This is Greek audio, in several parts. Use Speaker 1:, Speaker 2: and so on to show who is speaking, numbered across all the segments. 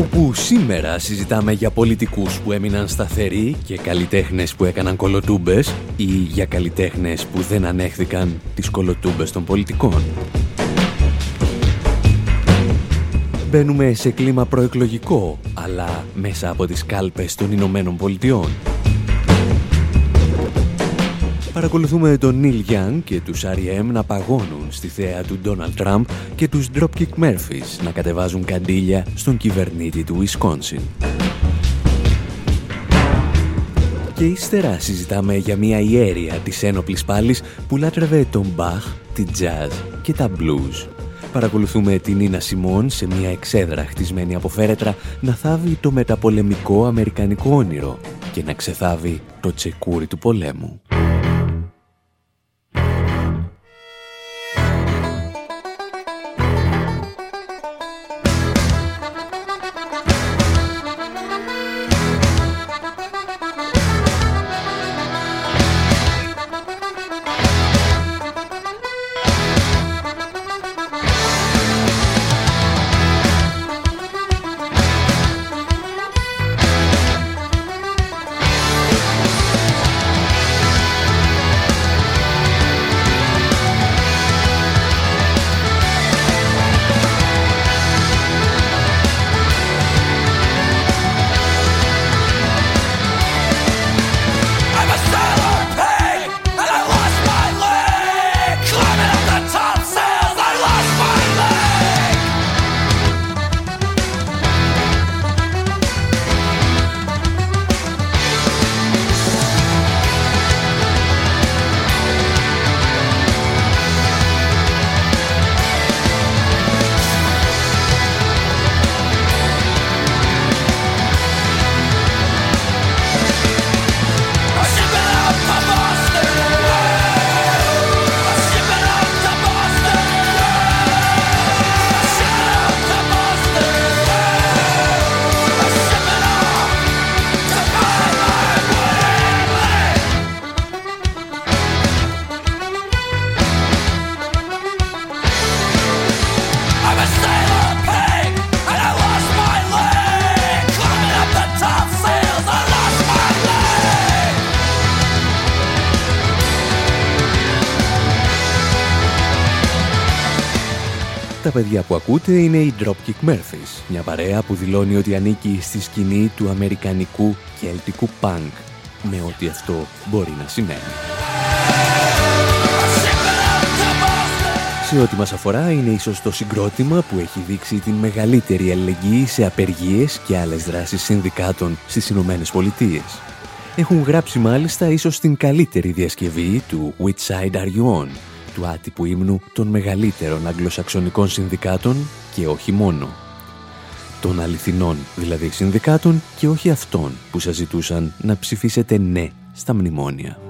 Speaker 1: Όπου σήμερα συζητάμε για πολιτικούς που έμειναν σταθεροί και καλλιτέχνες που έκαναν κολοτούμπες ή για καλλιτέχνες που δεν ανέχθηκαν τις κολοτούμπες των πολιτικών. Μπαίνουμε σε κλίμα προεκλογικό, αλλά μέσα από τις κάλπες των Ηνωμένων Πολιτειών. Παρακολουθούμε τον Νίλ Young και τους R.E.M. να παγώνουν στη θέα του Donald Trump και τους Dropkick Murphys να κατεβάζουν καντήλια στον κυβερνήτη του Wisconsin. Και ύστερα συζητάμε για μια ιέρια της ένοπλης πάλης που λάτρευε τον Bach, τη jazz και τα blues. Παρακολουθούμε την Νίνα Σιμών σε μια εξέδρα χτισμένη από φέρετρα να θάβει το μεταπολεμικό αμερικανικό όνειρο και να ξεθάβει το τσεκούρι του πολέμου. Τα παιδιά που ακούτε είναι οι Dropkick Murphys, μια παρέα που δηλώνει ότι ανήκει στη σκηνή του αμερικανικού και ελτικού punk, με ό,τι αυτό μπορεί να σημαίνει. Σε ό,τι μας αφορά είναι ίσως το συγκρότημα που έχει δείξει την μεγαλύτερη αλληλεγγύη σε απεργίες και άλλες δράσεις συνδικάτων στις Ηνωμένες Πολιτείες. Έχουν γράψει μάλιστα ίσως την καλύτερη διασκευή του «Which side are you on» του άτυπου ύμνου των μεγαλύτερων αγγλοσαξονικών συνδικάτων και όχι μόνο. Των αληθινών δηλαδή συνδικάτων και όχι αυτών που σας ζητούσαν να ψηφίσετε ναι στα μνημόνια.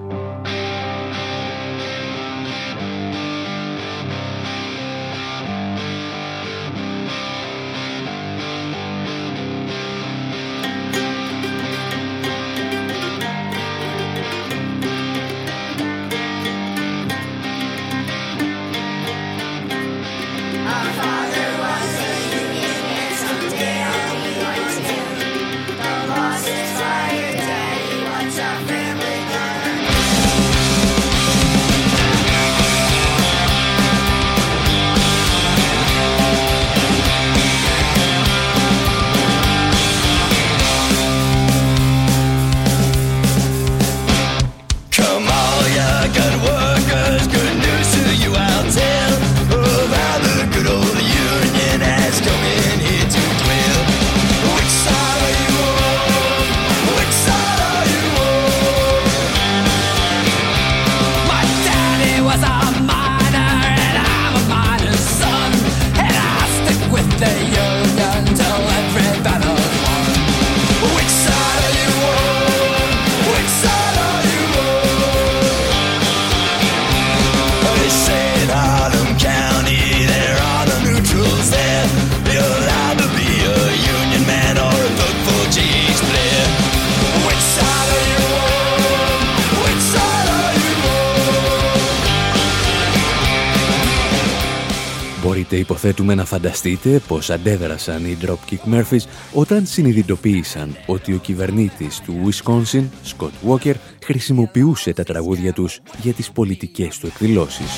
Speaker 1: Υποθέτουμε να φανταστείτε πως αντέδρασαν οι Dropkick Murphys όταν συνειδητοποίησαν ότι ο κυβερνήτης του Wisconsin, Scott Walker, χρησιμοποιούσε τα τραγούδια τους για τις πολιτικές του εκδηλώσεις.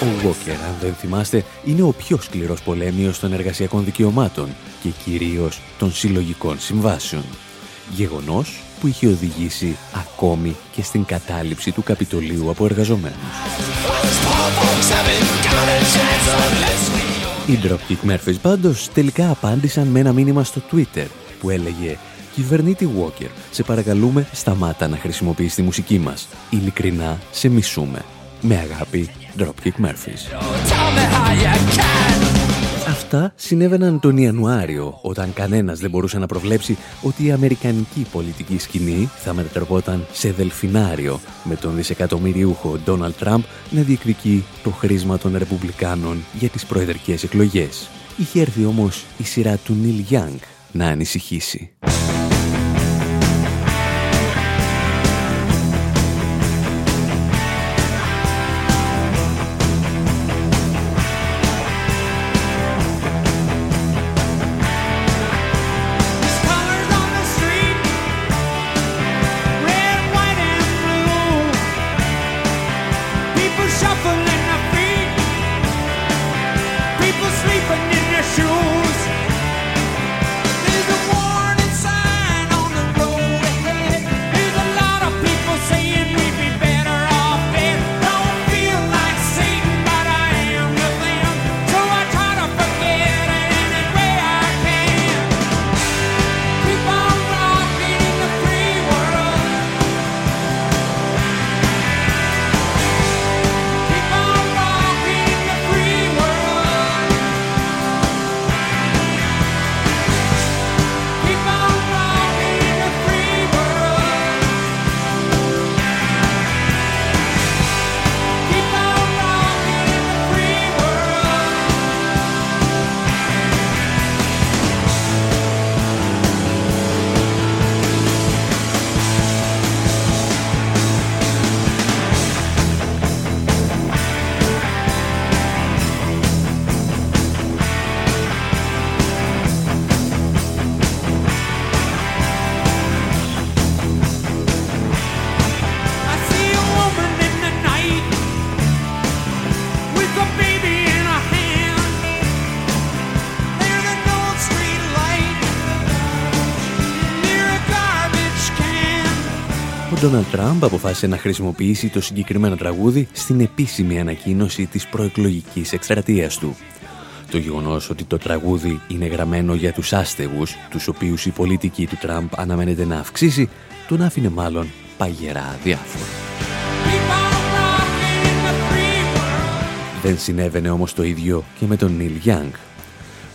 Speaker 1: Ο Walker, αν δεν θυμάστε, είναι ο πιο σκληρός πολέμιος των εργασιακών δικαιωμάτων και κυρίως των συλλογικών συμβάσεων. Γεγονός που είχε οδηγήσει ακόμη και στην κατάληψη του Καπιτολίου από εργαζομένους. Οι Dropkick Murphys πάντως τελικά απάντησαν με ένα μήνυμα στο Twitter που έλεγε «Κυβερνήτη Walker, σε παρακαλούμε σταμάτα να χρησιμοποιείς τη μουσική μας. Ειλικρινά σε μισούμε. Με αγάπη, Dropkick Murphys». Αυτά συνέβαιναν τον Ιανουάριο, όταν κανένας δεν μπορούσε να προβλέψει ότι η αμερικανική πολιτική σκηνή θα μετατρεπόταν σε δελφινάριο με τον δισεκατομμυριούχο Ντόναλτ Τραμπ να διεκδικεί το χρήσμα των Ρεπουμπλικάνων για τις προεδρικές εκλογές. Είχε έρθει όμως η σειρά του Νίλ Γιάνγκ να ανησυχήσει. Ντόναλτ Τραμπ αποφάσισε να χρησιμοποιήσει το συγκεκριμένο τραγούδι στην επίσημη ανακοίνωση της προεκλογικής εκστρατείας του. Το γεγονός ότι το τραγούδι είναι γραμμένο για τους άστεγους, τους οποίους η πολιτική του Τραμπ αναμένεται να αυξήσει, τον άφηνε μάλλον παγερά διάφορα. Δεν συνέβαινε όμως το ίδιο και με τον Νίλ Γιάνγκ,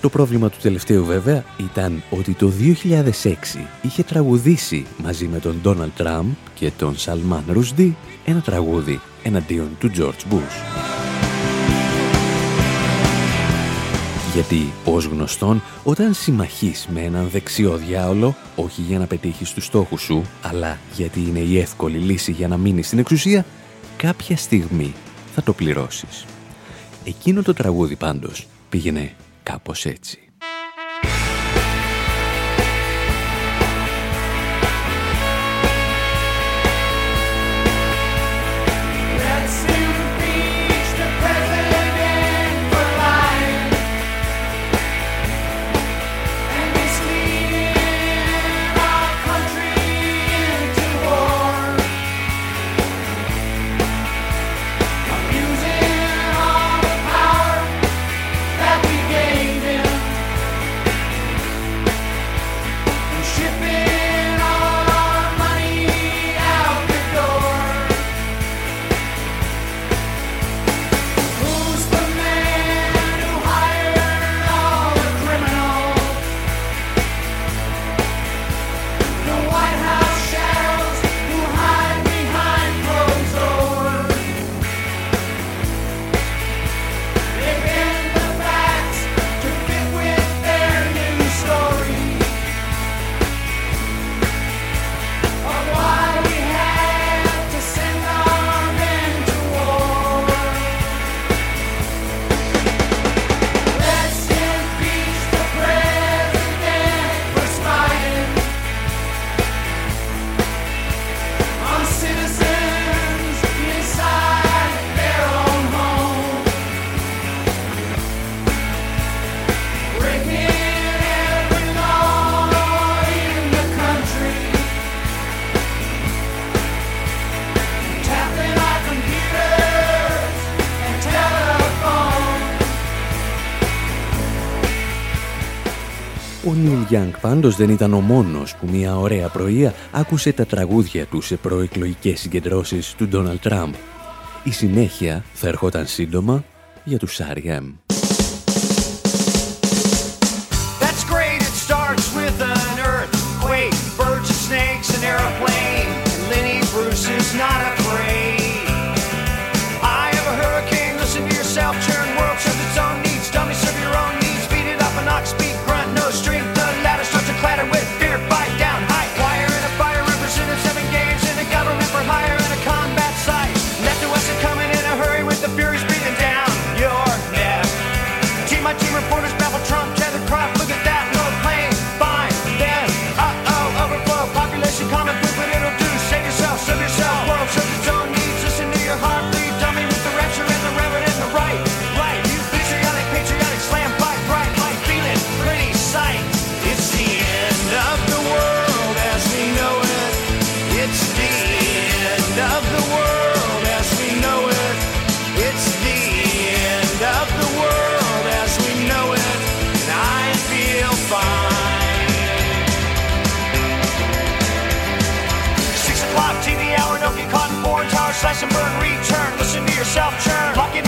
Speaker 1: το πρόβλημα του τελευταίου βέβαια ήταν ότι το 2006 είχε τραγουδήσει μαζί με τον Ντόναλτ Τραμπ και τον Σαλμάν Ρουσντί ένα τραγούδι εναντίον του George Bush. Γιατί, ως γνωστόν, όταν συμμαχείς με έναν δεξιό διάολο, όχι για να πετύχεις τους στόχους σου, αλλά γιατί είναι η εύκολη λύση για να μείνεις στην εξουσία, κάποια στιγμή θα το πληρώσεις. Εκείνο το τραγούδι πάντως πήγαινε κάπως έτσι.
Speaker 2: Ο Νίλ Γιάνγκ πάντως δεν ήταν ο μόνος που μια ωραία πρωία άκουσε τα τραγούδια του σε προεκλογικές συγκεντρώσεις του Ντόναλτ Τραμπ. Η συνέχεια θα ερχόταν σύντομα για τους R.E.M. crash and burn, return. Listen to yourself churn.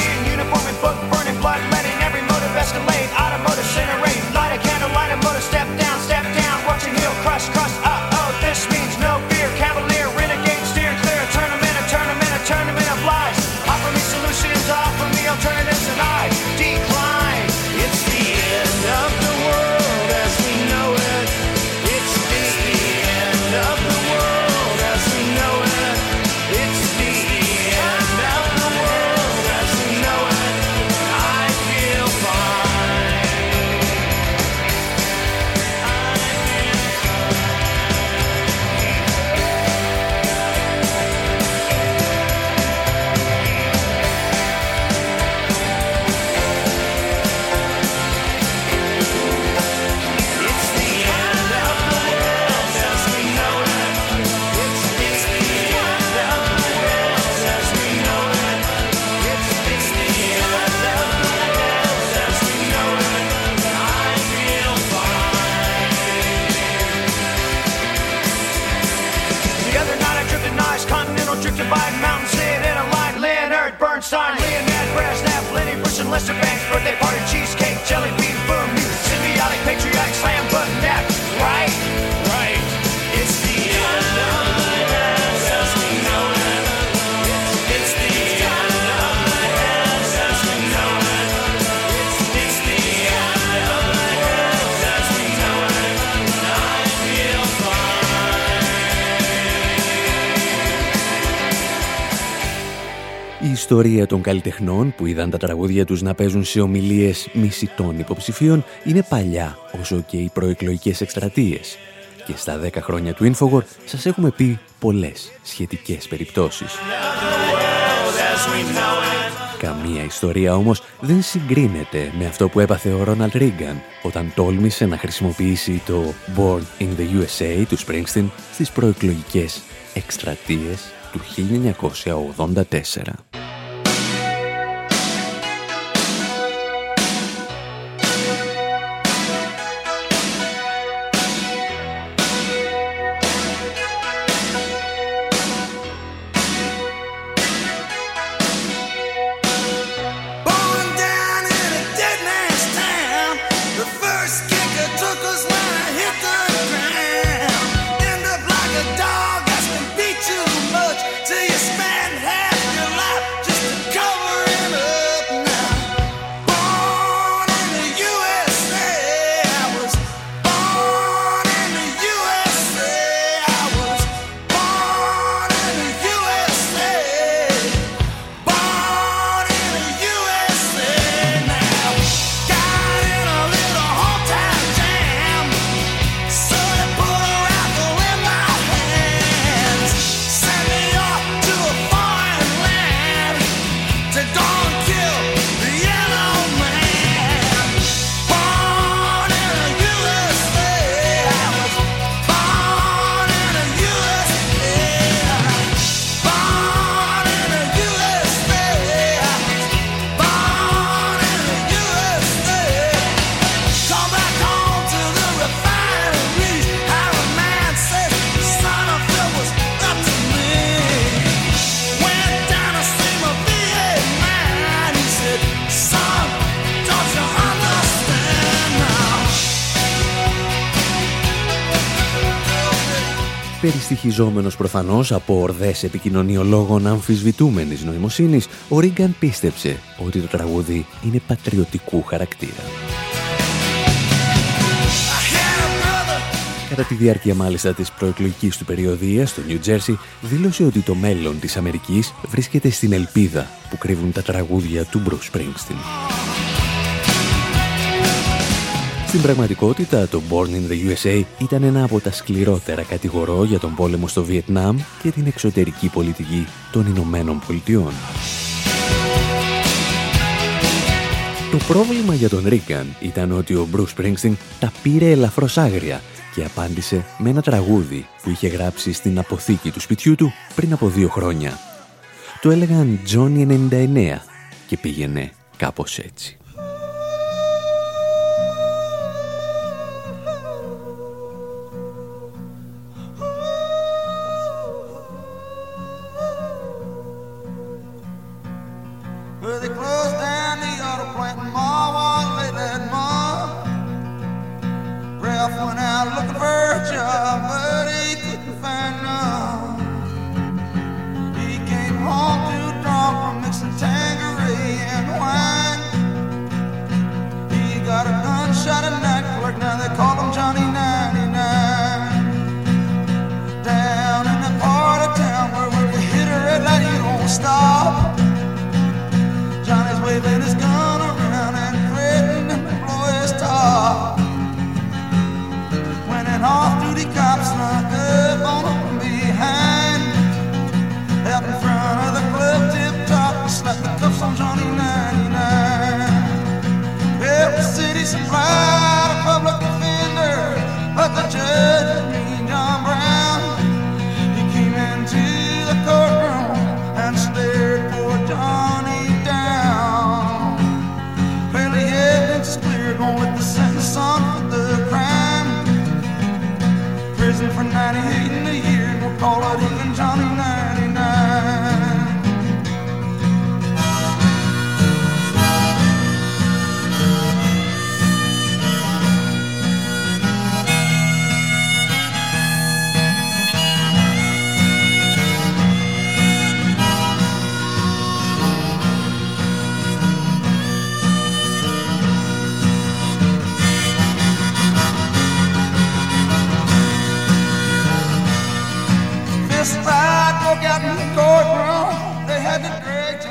Speaker 2: Ιστορία των καλλιτεχνών που είδαν τα τραγούδια τους να παίζουν σε ομιλίες μισητών υποψηφίων είναι παλιά όσο και οι προεκλογικές εκστρατείες. Και στα 10 χρόνια του Infogor σας έχουμε πει πολλές σχετικές περιπτώσεις. Καμία ιστορία όμως δεν συγκρίνεται με αυτό που έπαθε ο Ρόναλτ Ρίγκαν όταν τόλμησε να χρησιμοποιήσει το Born in the USA του Springsteen στις προεκλογικές εκστρατείες του 1984.
Speaker 1: Περιστοιχιζόμενος προφανώς από ορδές επικοινωνιολόγων αμφισβητούμενης νοημοσύνης, ο Ρίγκαν πίστεψε ότι το τραγούδι είναι πατριωτικού χαρακτήρα. Κατά τη διάρκεια μάλιστα της προεκλογικής του περιοδίας στο Νιου Τζέρσι, δήλωσε ότι το μέλλον της Αμερικής βρίσκεται στην ελπίδα που κρύβουν τα τραγούδια του Bruce Springsteen. Στην πραγματικότητα, το Born in the USA ήταν ένα από τα σκληρότερα κατηγορώ για τον πόλεμο στο Βιετνάμ και την εξωτερική πολιτική των Ηνωμένων Πολιτειών. Το πρόβλημα για τον Ρίκαν ήταν ότι ο Bruce Springsteen τα πήρε ελαφρώς άγρια και απάντησε με ένα τραγούδι που είχε γράψει στην αποθήκη του σπιτιού του πριν από δύο χρόνια. Το έλεγαν Johnny 99 και πήγαινε κάπως έτσι.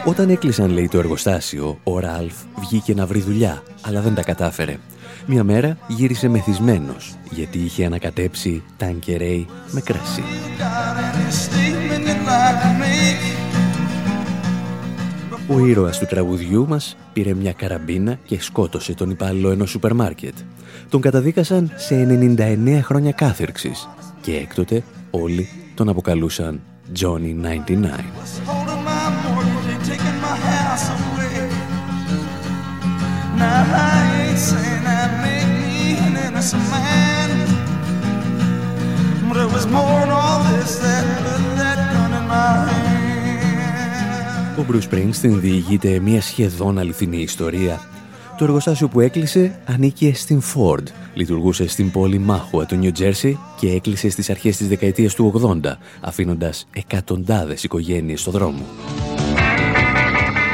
Speaker 1: Όταν έκλεισαν, λέει, το εργοστάσιο, ο Ράλφ βγήκε να βρει δουλειά, αλλά δεν τα κατάφερε. Μια μέρα γύρισε μεθυσμένος, γιατί είχε ανακατέψει τανκερέι με κρασί. Ο ήρωας του τραγουδιού μας πήρε μια καραμπίνα και σκότωσε τον υπάλληλο ενός σούπερ μάρκετ. Τον καταδίκασαν σε 99 χρόνια κάθερξης και έκτοτε όλοι τον αποκαλούσαν Johnny 99. Ο Bruce Springsteen διηγείται μια σχεδόν αληθινή ιστορία. Το εργοστάσιο που έκλεισε ανήκε στην Ford, λειτουργούσε στην πόλη Μάχουα του New Jersey και έκλεισε στις αρχές της δεκαετίας του 80, αφήνοντας εκατοντάδες οικογένειες στο δρόμο.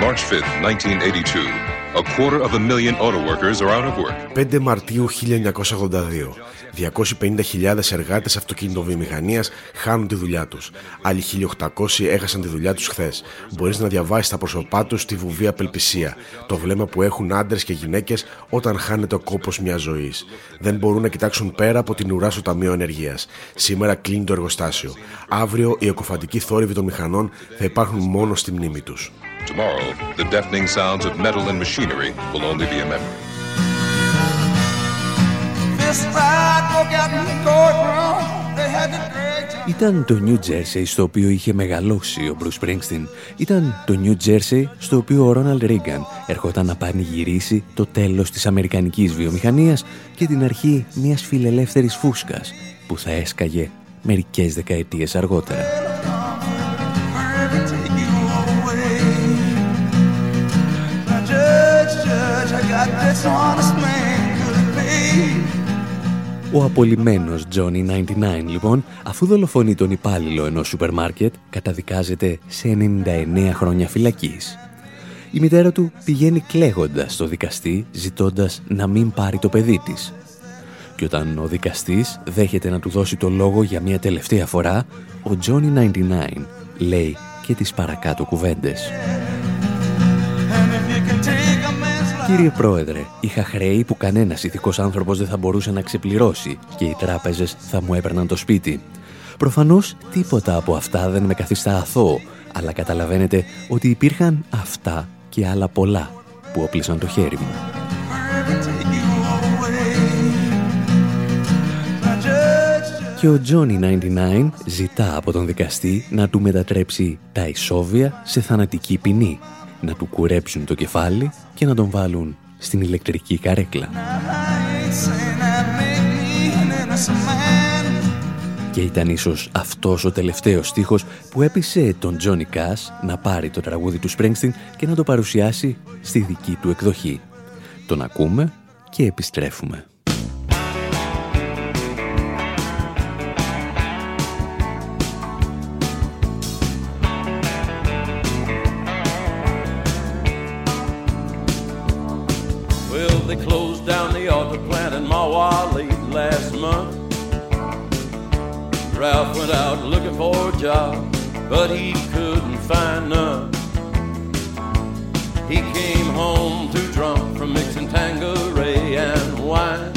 Speaker 1: March 5, 1982. A quarter of a million auto workers are out of work. 5 Μαρτίου 1982. 250.000 εργάτες αυτοκινητοβιομηχανίας χάνουν τη δουλειά τους. Άλλοι 1.800 έχασαν τη δουλειά τους χθες. Μπορείς να διαβάσεις τα πρόσωπά τους στη βουβή απελπισία. Το βλέμμα που έχουν άντρες και γυναίκες όταν χάνεται ο κόπος μιας ζωής. Δεν μπορούν να κοιτάξουν πέρα από την ουρά στο Ταμείο Ενεργείας. Σήμερα κλείνει το εργοστάσιο. Αύριο οι εκοφαντικοί θόρυβοι των μηχανών θα υπάρχουν μόνο στη μνήμη τους. Tomorrow, the deafening sounds of metal and machinery will only be a memory. Ήταν το New Jersey στο οποίο είχε μεγαλώσει ο Bruce Springsteen. Ήταν το New Jersey στο οποίο ο Ronald Reagan ερχόταν να πανηγυρίσει το τέλος της αμερικανικής βιομηχανίας και την αρχή μιας φιλελεύθερης φούσκας που θα έσκαγε μερικές δεκαετίες αργότερα. Ο απολυμμένος Johnny 99 λοιπόν, αφού δολοφονεί τον υπάλληλο ενός σούπερ μάρκετ, καταδικάζεται σε 99 χρόνια φυλακής. Η μητέρα του πηγαίνει κλαίγοντας στο δικαστή, ζητώντας να μην πάρει το παιδί της. Και όταν ο δικαστής δέχεται να του δώσει το λόγο για μια τελευταία φορά, ο Johnny 99 λέει και τις παρακάτω κουβέντες. Κύριε Πρόεδρε, είχα χρέη που κανένας ηθικός άνθρωπος δεν θα μπορούσε να ξεπληρώσει και οι τράπεζες θα μου έπαιρναν το σπίτι. Προφανώς τίποτα από αυτά δεν με καθιστά αθώο, αλλά καταλαβαίνετε ότι υπήρχαν αυτά και άλλα πολλά που όπλησαν το χέρι μου. Και ο Johnny 99 ζητά από τον δικαστή να του μετατρέψει τα ισόβια σε θανατική ποινή, να του κουρέψουν το κεφάλι και να τον βάλουν στην ηλεκτρική καρέκλα. Και ήταν ίσως αυτός ο τελευταίος στίχος που έπεισε τον Τζόνι Κάς να πάρει το τραγούδι του Springsteen και να το παρουσιάσει στη δική του εκδοχή. Τον ακούμε και επιστρέφουμε.
Speaker 3: Ralph went out looking for a job, but he couldn't find none. He came home too drunk from mixing Tanqueray and wine.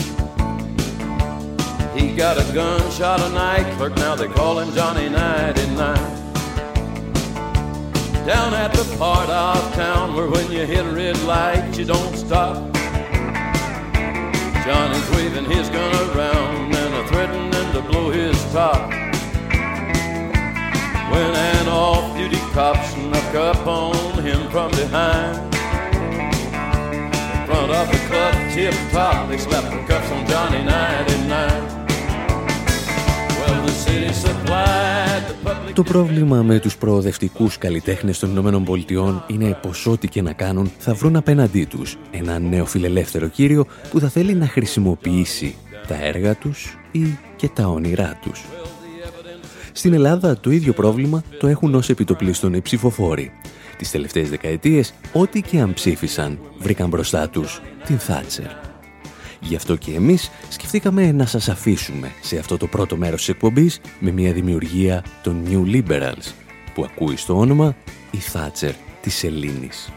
Speaker 3: He got a gunshot a night clerk, now they call him Johnny 99. Down at the part of town where when you hit a red light you don't stop. Johnny's waving his gun around and a threatening to blow his top. When an off-duty cop snuck up on him from behind. In front of the club tip top, they slapped the cuffs on Johnny 99.
Speaker 1: Το πρόβλημα με τους προοδευτικούς καλλιτέχνες των Ηνωμένων Πολιτειών είναι πως ό,τι και να κάνουν θα βρουν απέναντί τους ένα νέο φιλελεύθερο κύριο που θα θέλει να χρησιμοποιήσει τα έργα τους ή και τα όνειρά τους. Στην Ελλάδα το ίδιο πρόβλημα το έχουν ως επιτοπλίστων οι ψηφοφόροι. Τις τελευταίες δεκαετίες, ό,τι και αν ψήφισαν, βρήκαν μπροστά τους την Θάτσερ. Γι' αυτό και εμείς σκεφτήκαμε να σας αφήσουμε σε αυτό το πρώτο μέρος της εκπομπής με μια δημιουργία των New Liberals, που ακούει στο όνομα η Θάτσερ της Ελλήνης.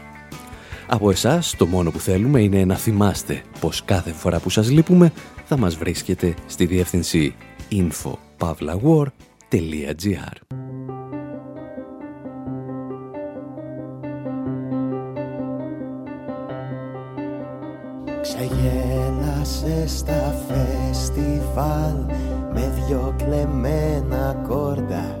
Speaker 1: Από εσάς το μόνο που θέλουμε είναι να θυμάστε πως κάθε φορά που σας λείπουμε θα μας βρίσκετε στη διεύθυνση info.pavlawar.gr
Speaker 4: Ξεγέλασε στα φεστιβάλ με δυο κλεμμένα κόρτα.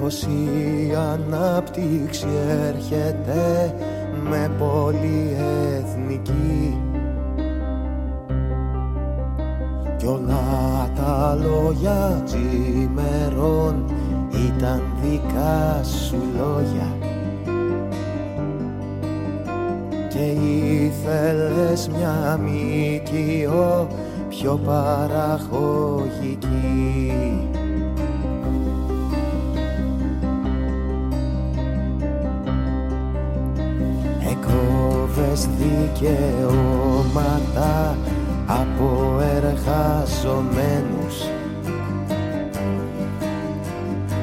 Speaker 4: Πως η ανάπτυξη έρχεται με πολυεθνική. Κι όλα τα λόγια τζιμερών ήταν δικά σου λόγια και ήθελες μια μήκυο πιο παραχωγική Εκόβες δικαιώματα από εργαζομένους.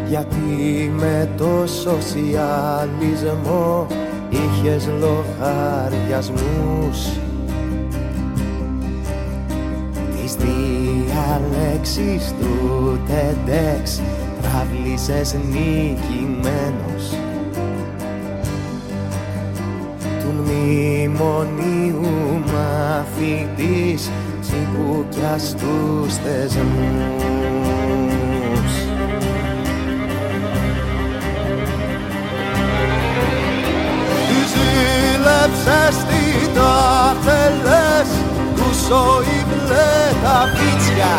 Speaker 4: Γιατί με το σοσιαλισμό είχες λογαριασμούς. Τις διαλέξεις του TEDx. Τραβλίσες νικημένος. Του μνημονίου μαθητής τσιμπούκια στους θεσμούς ψεστή το αφελές Κούσο η μπλε τα πίτσια.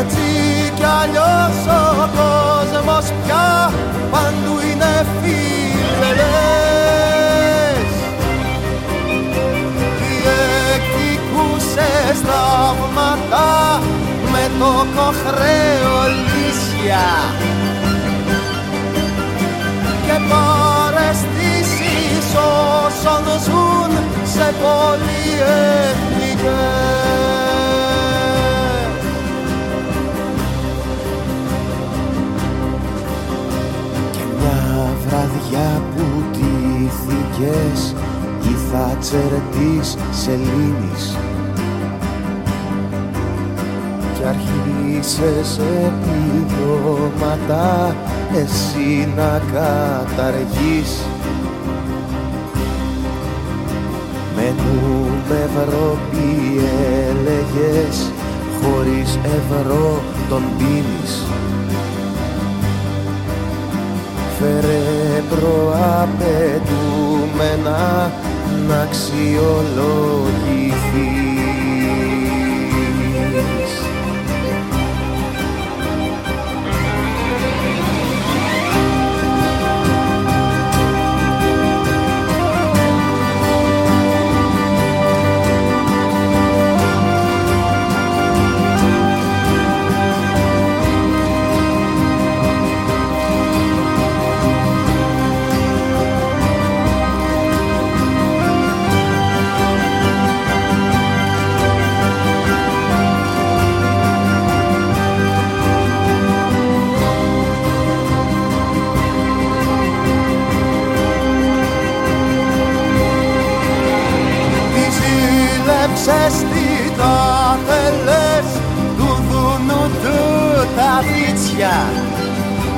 Speaker 4: Έτσι κι αλλιώς ο κόσμος πια Παντού είναι φιλελές. Διεκδικούσες θαύματα Με το κοχρέο λύσια. Και πάλι όσων ζουν σε πολυεθνικές και μια βραδιά που τύθηκες η Θάτσερ της Σελήνης. Αρχίσες επιδόματα εσύ να καταργείς νούμερο έλεγες χωρίς ευρώ τον πίνεις; Φέρε προαπαιτούμενα να αξιολογηθείς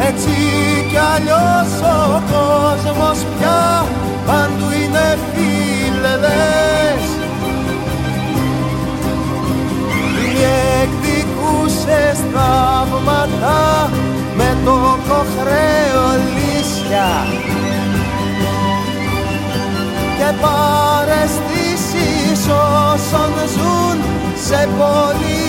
Speaker 4: Έτσι κι αλλιώς ο κόσμος πια παντού είναι φίλεδες Διεκδικούσες θαύματα με το κοχρέο και παρεστήσεις όσων ζουν σε πολυεθνικές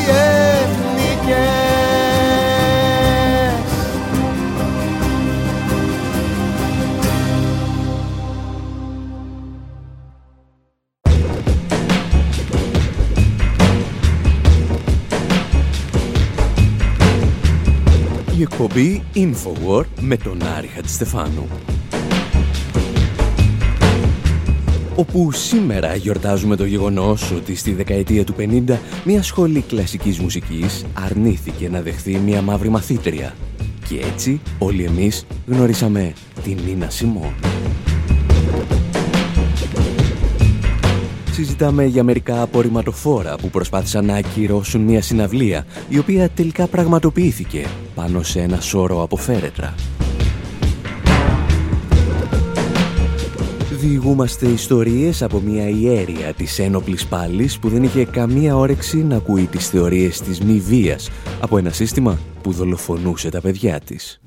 Speaker 1: η εκπομπή Infowar με τον Άρη Χατζηστεφάνου. Όπου σήμερα γιορτάζουμε το γεγονός ότι στη δεκαετία του 50 μια σχολή κλασικής μουσικής αρνήθηκε να δεχθεί μια μαύρη μαθήτρια. Και έτσι όλοι εμείς γνωρίσαμε την Νίνα Σιμών. συζητάμε για μερικά απορριμματοφόρα που προσπάθησαν να ακυρώσουν μια συναυλία, η οποία τελικά πραγματοποιήθηκε πάνω σε ένα σώρο από φέρετρα. Διηγούμαστε ιστορίες από μια ιέρια της ένοπλης πάλης που δεν είχε καμία όρεξη να ακούει τις θεωρίες της μη βίας από ένα σύστημα που δολοφονούσε τα παιδιά της.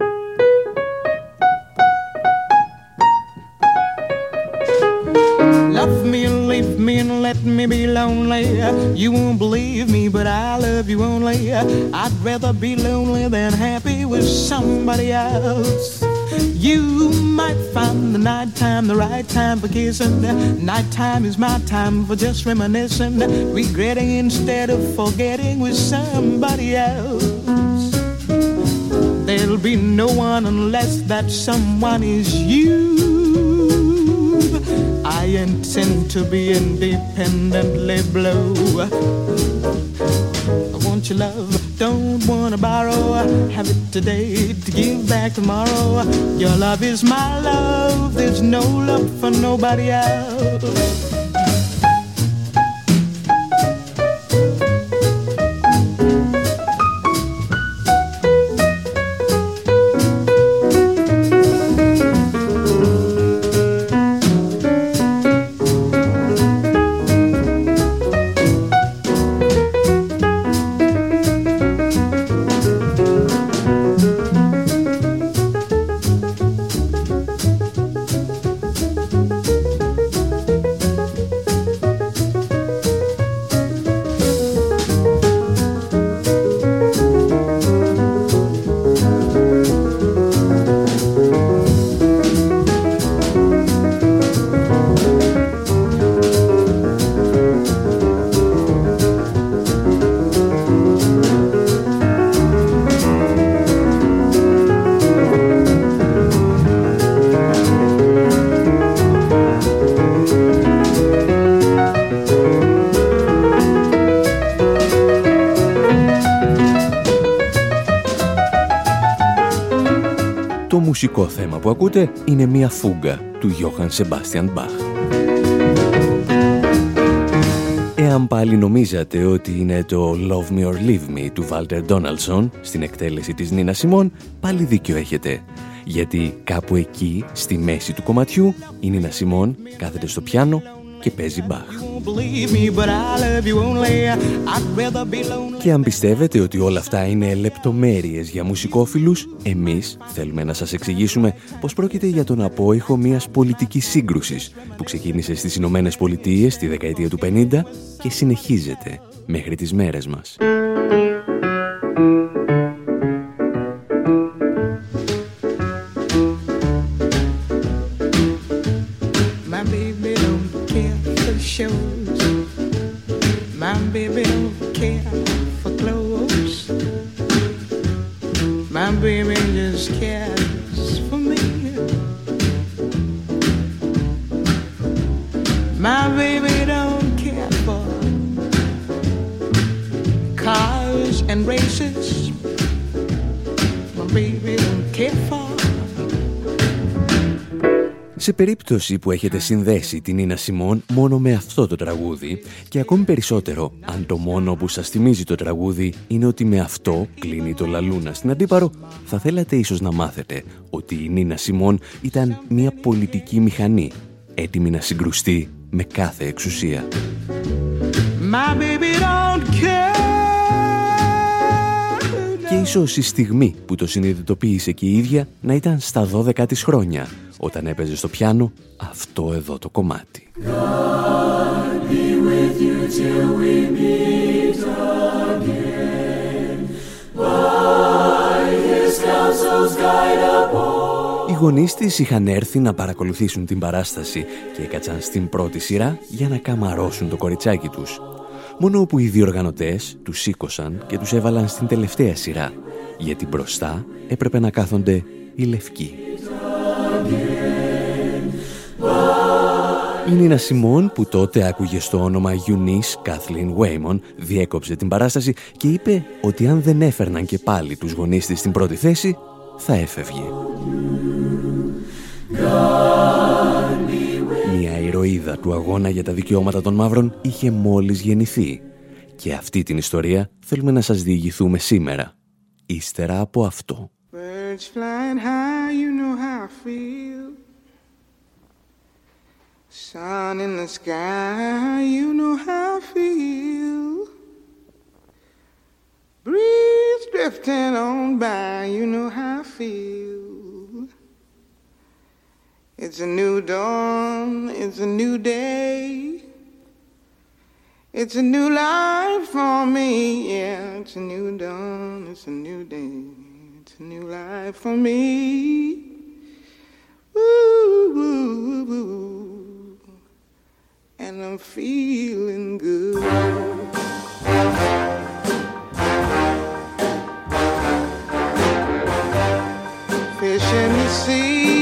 Speaker 1: let me be lonely. You won't believe me, but I love you only. I'd rather be lonely than happy with somebody else. You might find the nighttime the right time for kissing. Nighttime is my time for just reminiscing, regretting instead of forgetting with somebody else. There'll be no one unless that someone is you. I intend to be independently blue. I want your love, don't wanna borrow. Have it today to give back tomorrow. Your love is my love, there's no love for nobody else.
Speaker 5: Μουσικό θέμα που ακούτε είναι μια φούγκα του Johann Sebastian Bach. Εάν πάλι νομίζατε ότι είναι το Love Me or Leave Me του Walter Donaldson στην εκτέλεση της Νίνα Σιμών, πάλι δίκιο έχετε. Γιατί κάπου εκεί, στη μέση του κομματιού, η Νίνα Σιμών κάθεται στο πιάνο και παίζει μπαχ. Και αν πιστεύετε ότι όλα αυτά είναι λεπτομέρειες για μουσικόφιλους, εμείς θέλουμε να σας εξηγήσουμε πως πρόκειται για τον απόϊχο μιας πολιτικής σύγκρουσης που ξεκίνησε στις Ηνωμένες Πολιτείες τη δεκαετία του 50 και συνεχίζεται μέχρι τις μέρες μας. Σε περίπτωση που έχετε συνδέσει την Ίνα Σιμών μόνο με αυτό το τραγούδι και ακόμη περισσότερο αν το μόνο που σας θυμίζει το τραγούδι είναι ότι με αυτό κλείνει το λαλούνα στην Αντίπαρο, θα θέλατε ίσως να μάθετε ότι η Νίνα Σιμών ήταν μια πολιτική μηχανή έτοιμη να συγκρουστεί με κάθε εξουσία. My baby don't Και ίσως η στιγμή που το συνειδητοποίησε και η ίδια να ήταν στα 12 της χρόνια όταν έπαιζε στο πιάνο αυτό εδώ το κομμάτι. Οι γονείς της είχαν έρθει να παρακολουθήσουν την παράσταση και έκατσαν στην πρώτη σειρά για να καμαρώσουν το κοριτσάκι τους. Μόνο που οι διοργανωτές τους σήκωσαν και τους έβαλαν στην τελευταία σειρά, γιατί μπροστά έπρεπε να κάθονται οι λευκοί. Η Νίνα Σιμών που τότε άκουγε στο όνομα Eunice Kathleen Waymon διέκοψε την παράσταση και είπε ότι αν δεν έφερναν και πάλι τους γονείς της στην πρώτη θέση θα έφευγε. Μια ηρωίδα του αγώνα για τα δικαιώματα των μαύρων είχε μόλις γεννηθεί και αυτή την ιστορία θέλουμε να σας διηγηθούμε σήμερα, ύστερα από αυτό. Sun in the sky, you know how I feel. Breeze drifting on by, you know how I feel. It's a new dawn, it's a new day. It's a new life for me, yeah. It's a new dawn, it's a new day. It's a new life for me. Ooh, and I'm feeling good. Fish in the sea,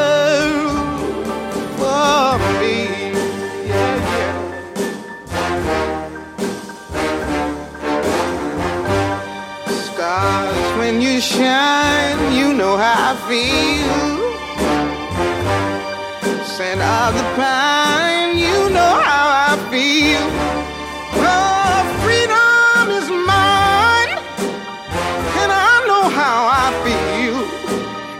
Speaker 5: shine, you know how I feel. Scent of the pine, you know how I feel. Oh, freedom is mine, and I know how I feel.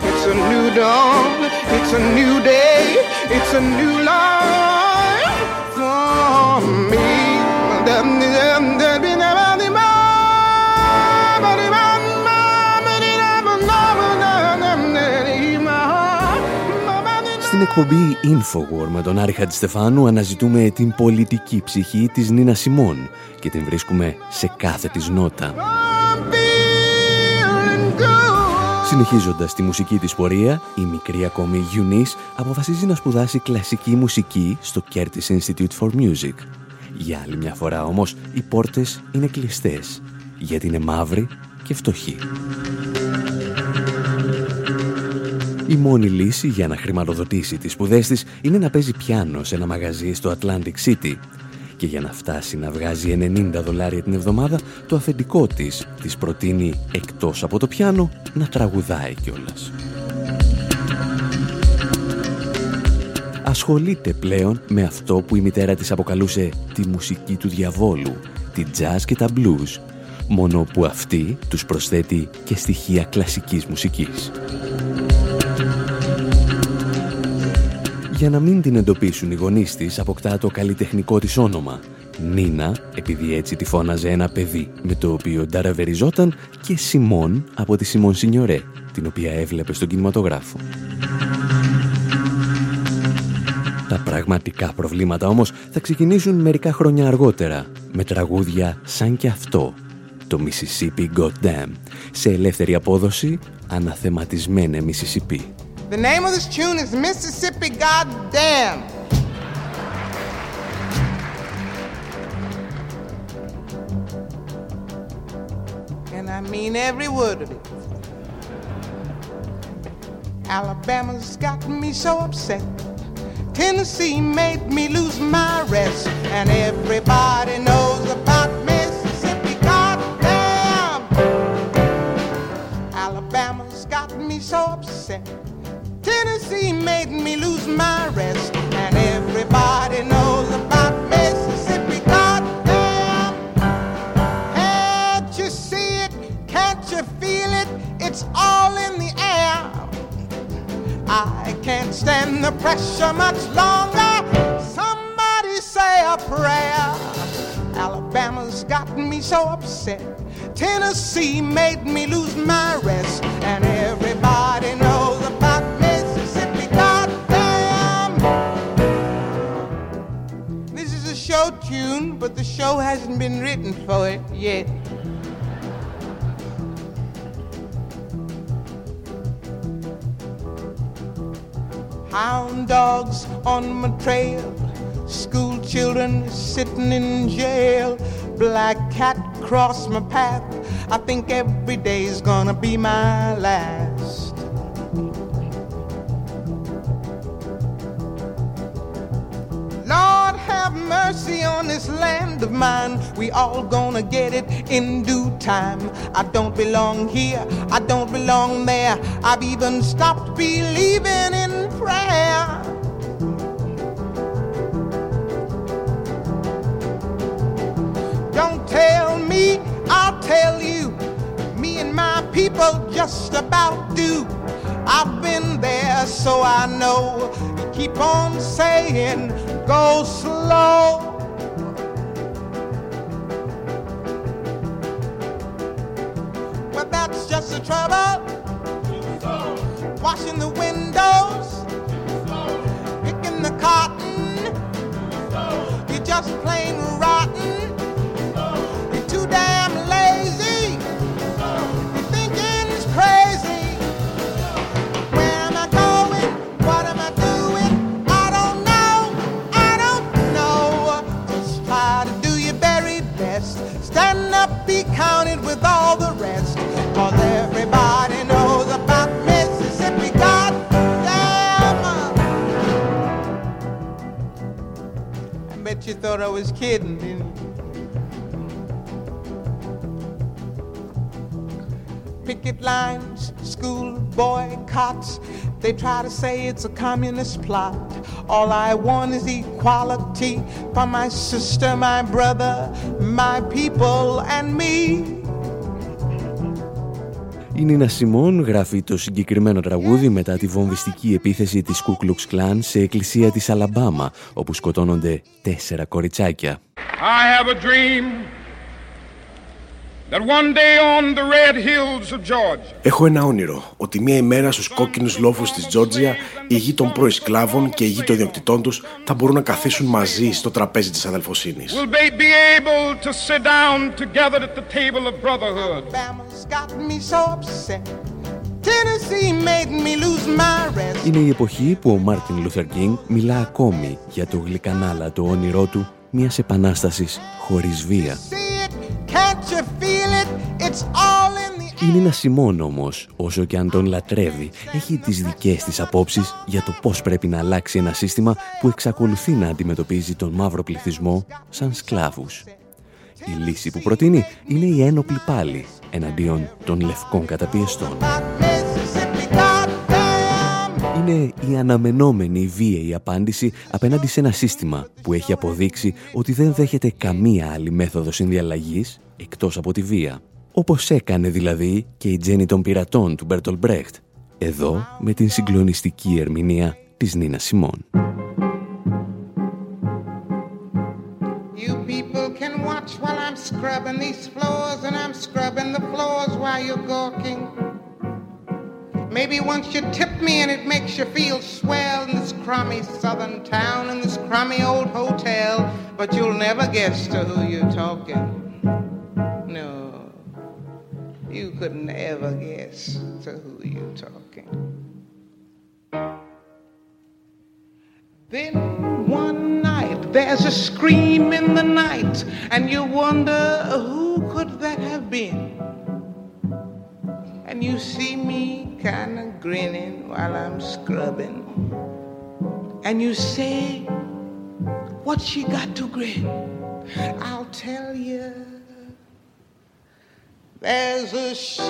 Speaker 5: It's a new dawn, it's a new day, it's a new life
Speaker 1: εκπομπή Infowar με τον Άρη Χατζηστεφάνου αναζητούμε την πολιτική ψυχή της Νίνα Σιμών και την βρίσκουμε σε κάθε της νότα. Συνεχίζοντας τη μουσική της πορεία, η μικρή ακόμη Eunice αποφασίζει να σπουδάσει κλασική μουσική στο Curtis Institute for Music. Για άλλη μια φορά όμως, οι πόρτες είναι κλειστές, γιατί είναι μαύροι και φτωχοί. Η μόνη λύση για να χρηματοδοτήσει τις σπουδές της είναι να παίζει πιάνο σε ένα μαγαζί στο Atlantic City και για να φτάσει να βγάζει 90 δολάρια την εβδομάδα, το αφεντικό της της προτείνει εκτός από το πιάνο να τραγουδάει κιόλας. Ασχολείται πλέον με αυτό που η μητέρα της αποκαλούσε τη μουσική του διαβόλου, τη jazz και τα blues, μόνο που αυτή τους προσθέτει και στοιχεία κλασικής μουσικής. Για να μην την εντοπίσουν οι γονείς της, αποκτά το καλλιτεχνικό της όνομα. Νίνα, επειδή έτσι τη φώναζε ένα παιδί με το οποίο νταραβεριζόταν και Σιμών από τη Σιμών Σινιωρέ, την οποία έβλεπε στον κινηματογράφο. Τα πραγματικά προβλήματα όμως θα ξεκινήσουν μερικά χρόνια αργότερα, με τραγούδια σαν και αυτό, το Mississippi Goddamn, σε ελεύθερη απόδοση, αναθεματισμένε Mississippi.
Speaker 5: The name of this tune is Mississippi Goddamn. And I mean every word of it. Alabama's got me so upset. Tennessee made me lose my rest. And everybody knows about Mississippi. Goddamn! Alabama's got me so upset. Tennessee made me lose my rest. And everybody knows about Mississippi. Goddamn! Can't you see it? Can't you feel it? It's all in the air. I can't stand the pressure much longer. Somebody say a prayer. Alabama's got me so upset. Tennessee made me lose my rest. And but the show hasn't been written for it yet. Hound dogs on my trail, school children sitting in jail, black cat cross my path. I think every day's gonna be my last. Mercy on this land of mine. We all gonna get it in due time. I don't belong here, I don't belong there. I've even stopped believing in prayer. Don't tell me, I'll tell you. Me and my people just about do. I've been there, so I know. You Keep on saying, go slow. But that's just the trouble. Washing the windows, picking the cotton. You're just plain rotten. Was kidding, picket lines, school boycotts. They try to say it's a communist plot. All I want is equality for my sister, my brother, my people, and me.
Speaker 1: Η Νίνα Σιμών γράφει το συγκεκριμένο τραγούδι μετά τη βομβιστική επίθεση της Ku Klux Klan σε εκκλησία της Αλαμπάμα, όπου σκοτώνονται τέσσερα κοριτσάκια.
Speaker 6: I have a dream Έχω ένα όνειρο ότι μία ημέρα στους κόκκινους λόφους της Τζόρτζια οι γη των προεσκλάβων και οι γη των ιδιοκτητών τους θα μπορούν να καθίσουν μαζί στο τραπέζι της αδελφοσύνης.
Speaker 5: Είναι η εποχή που ο Μάρτιν Λούθερ Κίνγκ μιλά ακόμη για το γλυκανάλατο όνειρό του μιας επανάστασης χωρίς βία. Η Νίνα Σιμόν όμως, όσο και αν τον λατρεύει, έχει τις δικές της απόψεις για το πώς πρέπει να αλλάξει ένα σύστημα που εξακολουθεί να αντιμετωπίζει τον μαύρο πληθυσμό σαν σκλάβους. Η λύση που προτείνει είναι η ένοπλη πάλη εναντίον των λευκών καταπιεστών. Είναι η αναμενόμενη βίαιη απάντηση απέναντι σε ένα σύστημα που έχει αποδείξει ότι δεν δέχεται καμία άλλη μέθοδο συνδιαλλαγής εκτός από τη βία. Όπως έκανε δηλαδή και η Τζέννη των πειρατών του Μπέρτολ Μπρέχτ, εδώ με την συγκλονιστική ερμηνεία της Νίνα Σιμών. scrubbing these floors and I'm scrubbing the floors while you're gawking. Maybe once you tip me and it makes you feel swell in this crummy southern town in this crummy old hotel, but you'll never guess to who you're talking. No, you could never guess to who you're talking. Then one night there's a scream in the night, and you wonder who could that have been? You see me kind of grinning while I'm scrubbing, and you say, What she got to grin? I'll tell you. There's a ship,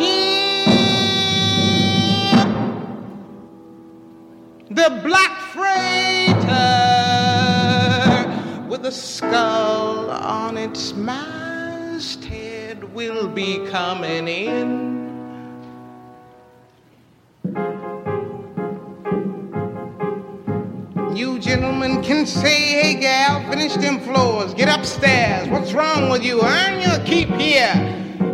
Speaker 5: the black freighter with a skull on its masthead will be coming in. You gentlemen can say, hey gal, finish them floors, get upstairs. What's wrong with you? Earn your keep here.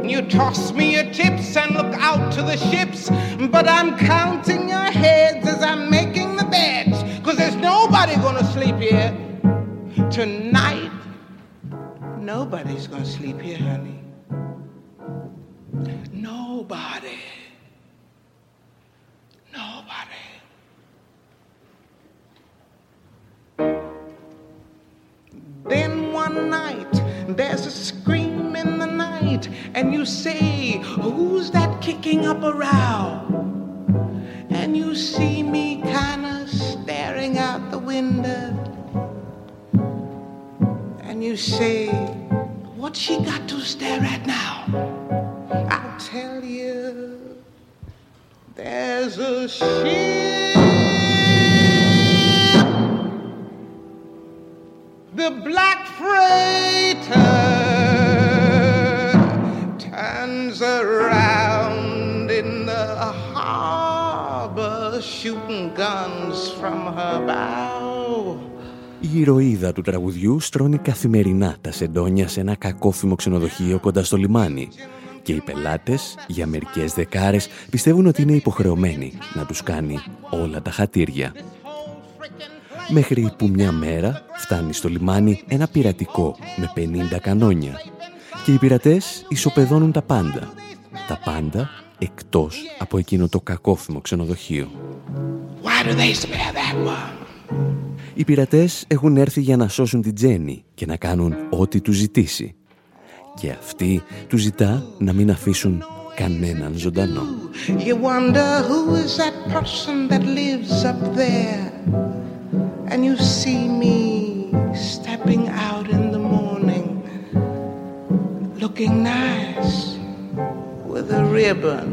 Speaker 5: You toss me your tips and look out to the ships, but I'm counting your heads as I'm making the beds, cause there's nobody gonna sleep here tonight. Nobody's gonna sleep here, honey. Nobody. Nobody. Then one night, there's a scream in the night and you say, Who's that kicking up a row? And you see me kind of staring out the window. And you say, What's she got to stare at now? I'll tell you, there's a ship. The black freighter. turns around in the harbor shooting guns from her bow. Η ηρωίδα του τραγουδιού στρώνει καθημερινά τα σεντόνια σε ένα κακόφημο ξενοδοχείο κοντά στο λιμάνι και οι πελάτες για μερικές δεκάρες πιστεύουν ότι είναι υποχρεωμένοι να τους κάνει όλα τα χατήρια. Μέχρι που μια μέρα φτάνει στο λιμάνι ένα πειρατικό με 50 κανόνια και οι πειρατές ισοπεδώνουν τα πάντα. Τα πάντα εκτός από εκείνο το κακόφημο ξενοδοχείο. Οι πειρατές έχουν έρθει για να σώσουν την Τζέννη και να κάνουν ό,τι του ζητήσει. Και αυτή του ζητά να μην αφήσουν κανέναν ζωντανό. You wonder who is that person that lives up there; And you see me stepping out in the morning looking nice with a ribbon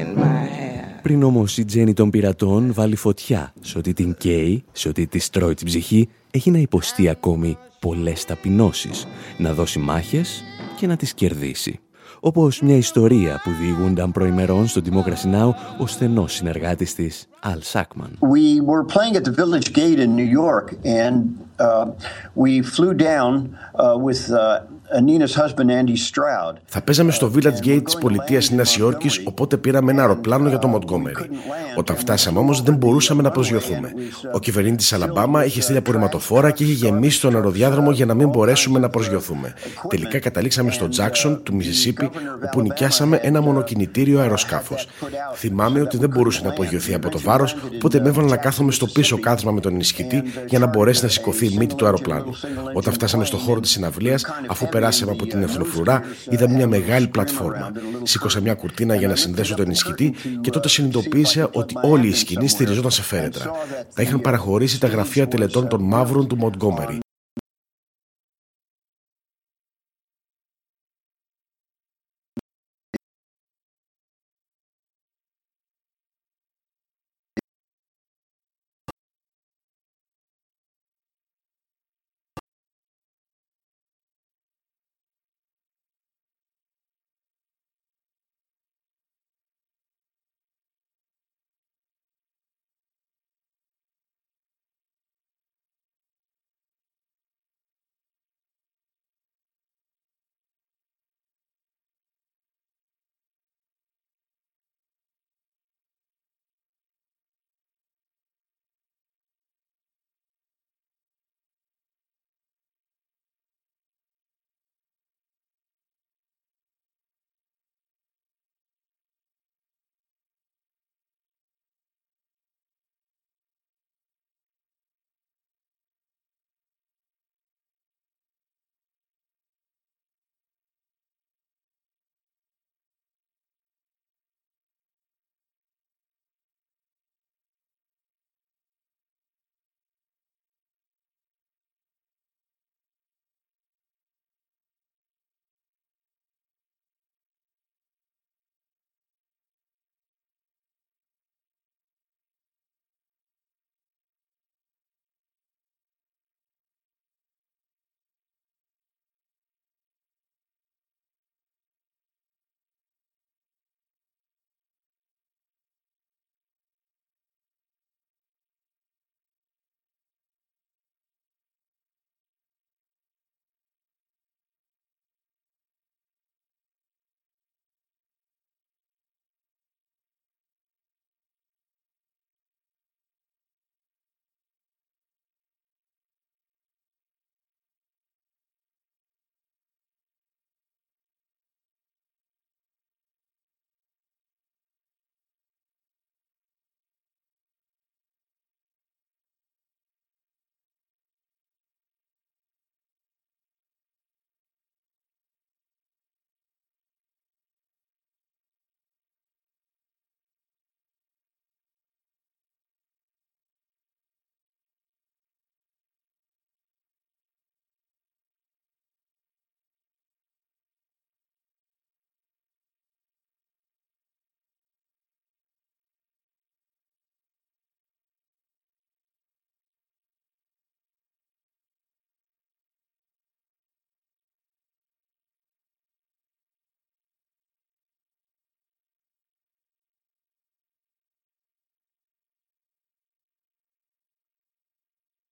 Speaker 5: in my hair. Πριν όμως η Τζέννη των πειρατών βάλει φωτιά σε ότι την καίει, σε ότι τη τρώει την ψυχή, έχει να υποστεί ακόμη πολλές ταπεινώσεις, να δώσει μάχες και να τις κερδίσει. Όπως μια ιστορία που διηγούνταν προημερών στο Democracy Now! ο στενός συνεργάτης της, Al Sackman.
Speaker 7: We were playing at the Village Gate in New York and uh, we flew down uh, with uh,
Speaker 6: Θα παίζαμε στο Village Gate της πολιτείας Νέας Υόρκης, οπότε πήραμε ένα αεροπλάνο για το Montgomery. Όταν φτάσαμε όμως, δεν μπορούσαμε να προσγειωθούμε. Ο κυβερνήτης τη Αλαμπάμα είχε στείλει απορριμματοφόρα και είχε γεμίσει τον αεροδιάδρομο για να μην μπορέσουμε να προσγειωθούμε. Τελικά καταλήξαμε στο Jackson του Μισισίπη, όπου νοικιάσαμε ένα μονοκινητήριο αεροσκάφος. Θυμάμαι ότι δεν μπορούσε να απογειωθεί από το βάρος, οπότε με έβαλα να κάθομαι στο πίσω κάθισμα με τον ενισχυτή για να μπορέσει να σηκωθεί η μύτη του αεροπλάνου. Όταν φτάσαμε στο χώρο της συναυλίας, αφού περάσαμε από την εθνοφρουρά, είδα μια μεγάλη πλατφόρμα. Σήκωσα μια κουρτίνα για να συνδέσω τον ενισχυτή και τότε συνειδητοποίησα ότι όλη η σκηνή στηριζόταν σε φέρετρα. Τα είχαν παραχωρήσει τα γραφεία τελετών των μαύρων του Μοντγκόμερι.